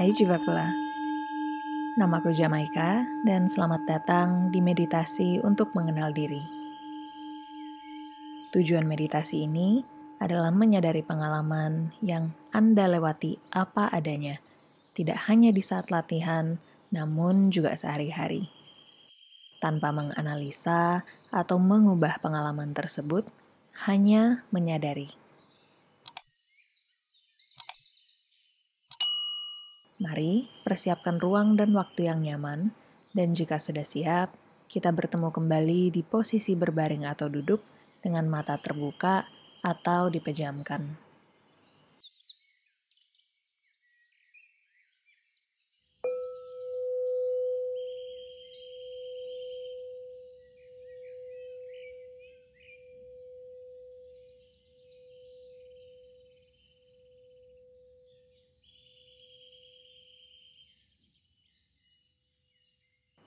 Hai Jivakula, namaku Jamaika dan selamat datang di meditasi untuk mengenal diri. Tujuan meditasi ini adalah menyadari pengalaman yang Anda lewati apa adanya, tidak hanya di saat latihan, namun juga sehari-hari. Tanpa menganalisa atau mengubah pengalaman tersebut, hanya menyadari. Mari persiapkan ruang dan waktu yang nyaman, dan jika sudah siap, kita bertemu kembali di posisi berbaring atau duduk dengan mata terbuka atau dipejamkan.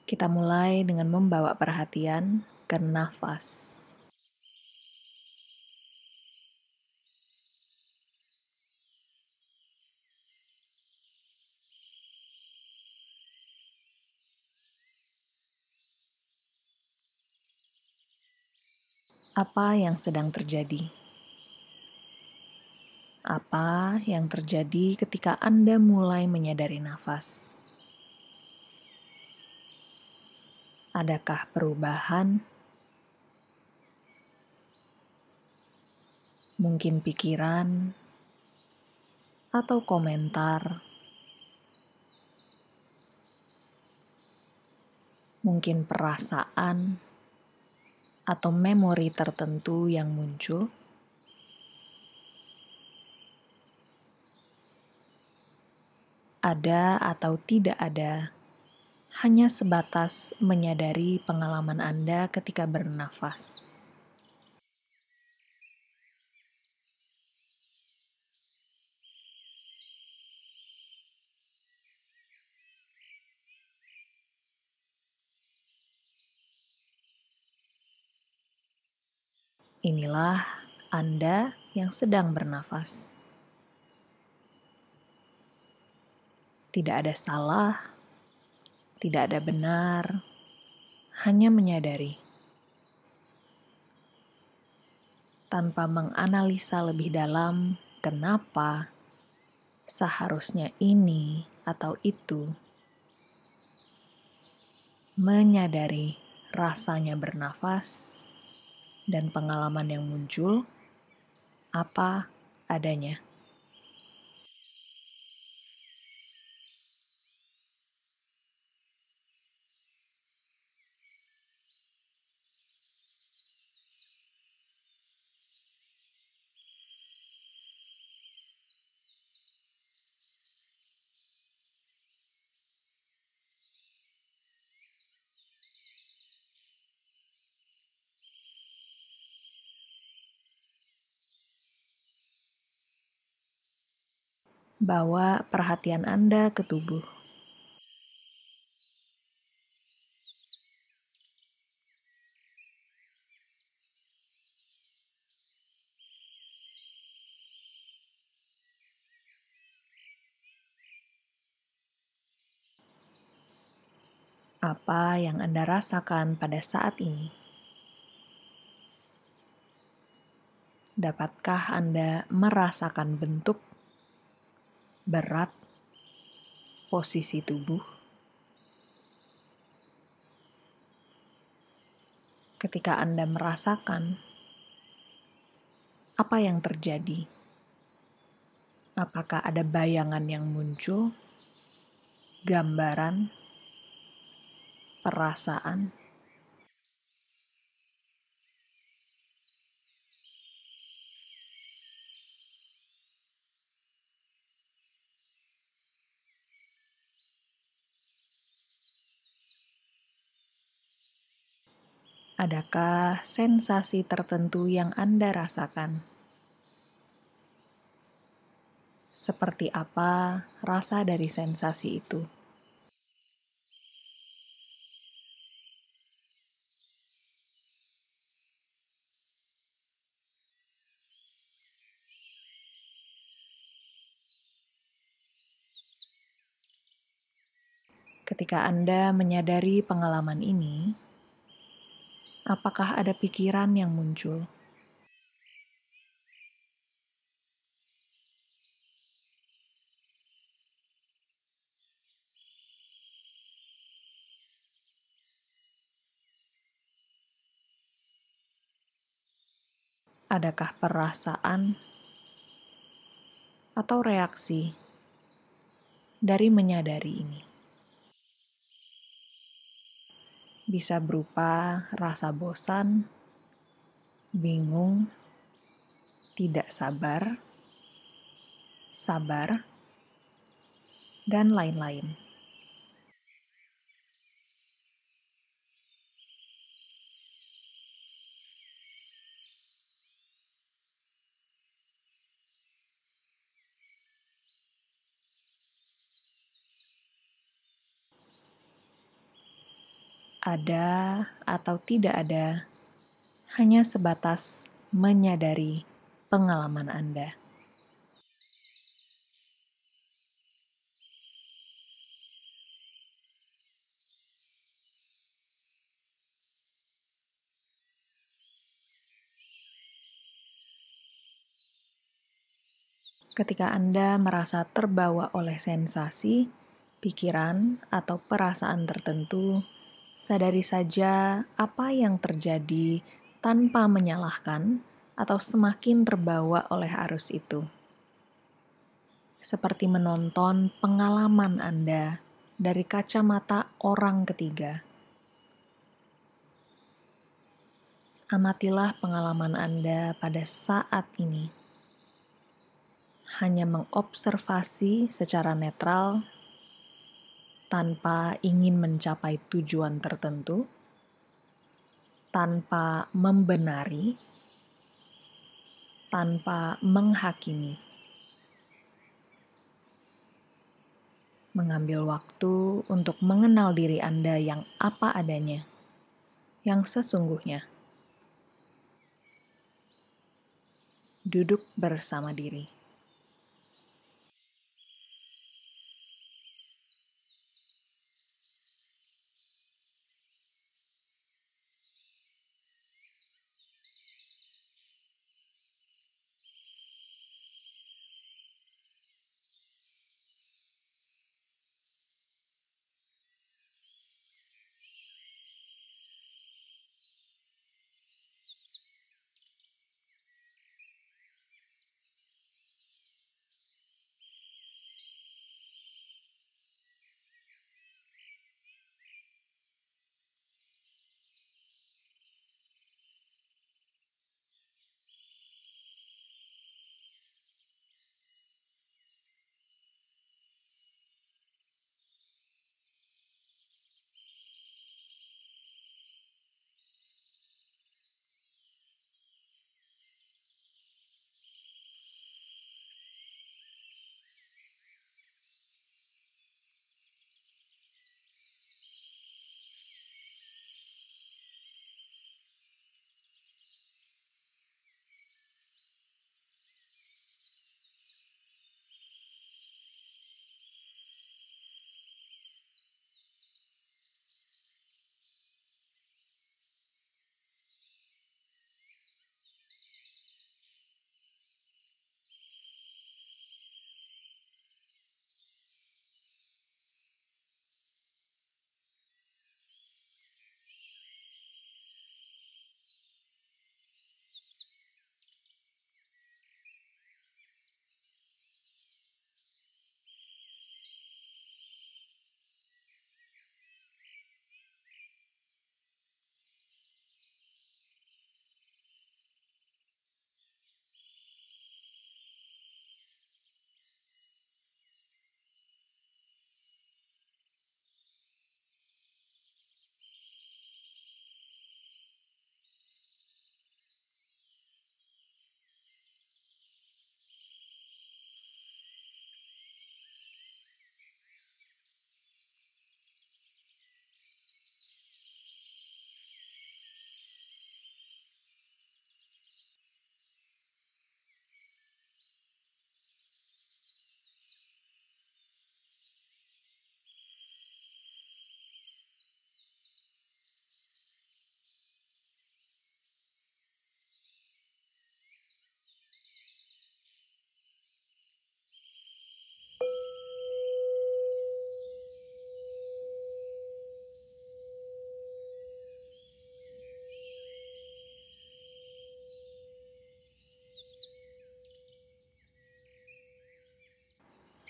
Kita mulai dengan membawa perhatian ke nafas. Apa yang sedang terjadi? Apa yang terjadi ketika Anda mulai menyadari nafas? Adakah perubahan? Mungkin pikiran atau komentar. Mungkin perasaan atau memori tertentu yang muncul. Ada atau tidak ada hanya sebatas menyadari pengalaman Anda ketika bernafas. Inilah Anda yang sedang bernafas. Tidak ada salah tidak ada benar, hanya menyadari. Tanpa menganalisa lebih dalam kenapa seharusnya ini atau itu. Menyadari rasanya bernafas dan pengalaman yang muncul apa adanya. Bawa perhatian Anda ke tubuh. Apa yang Anda rasakan pada saat ini? Dapatkah Anda merasakan bentuk berat, posisi tubuh. Ketika Anda merasakan apa yang terjadi, apakah ada bayangan yang muncul, gambaran, perasaan Adakah sensasi tertentu yang Anda rasakan? Seperti apa rasa dari sensasi itu? Ketika Anda menyadari pengalaman ini, apakah ada pikiran yang muncul? Adakah perasaan atau reaksi dari menyadari ini? Bisa berupa rasa bosan, bingung, tidak sabar, sabar, dan lain-lain. Ada atau tidak ada, hanya sebatas menyadari pengalaman Anda. Ketika Anda merasa terbawa oleh sensasi, pikiran, atau perasaan tertentu, Sadari saja apa yang terjadi tanpa menyalahkan atau semakin terbawa oleh arus itu. Seperti menonton pengalaman Anda dari kacamata orang ketiga. Amatilah pengalaman Anda pada saat ini. Hanya mengobservasi secara netral tanpa ingin mencapai tujuan tertentu, tanpa membenari, tanpa menghakimi. Mengambil waktu untuk mengenal diri Anda yang apa adanya, yang sesungguhnya. Duduk bersama diri.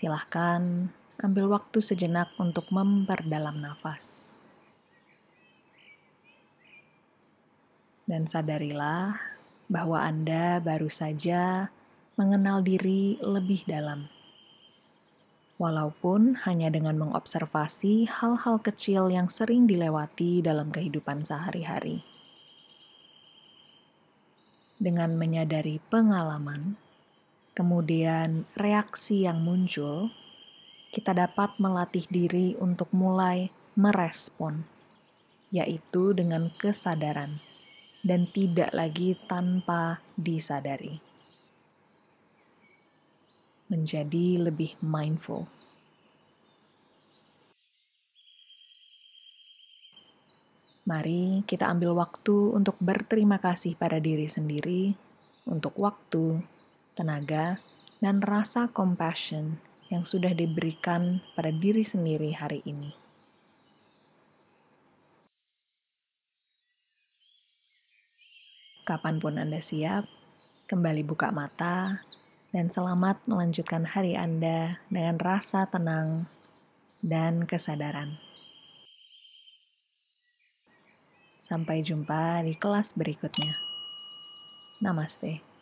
Silahkan ambil waktu sejenak untuk memperdalam nafas. Dan sadarilah bahwa Anda baru saja mengenal diri lebih dalam. Walaupun hanya dengan mengobservasi hal-hal kecil yang sering dilewati dalam kehidupan sehari-hari. Dengan menyadari pengalaman, kemudian reaksi yang muncul, kita dapat melatih diri untuk mulai merespon, yaitu dengan kesadaran dan tidak lagi tanpa disadari menjadi lebih mindful. Mari kita ambil waktu untuk berterima kasih pada diri sendiri untuk waktu, tenaga, dan rasa compassion yang sudah diberikan pada diri sendiri hari ini. Kapan pun Anda siap, kembali buka mata dan selamat melanjutkan hari Anda dengan rasa tenang dan kesadaran. Sampai jumpa di kelas berikutnya. Namaste.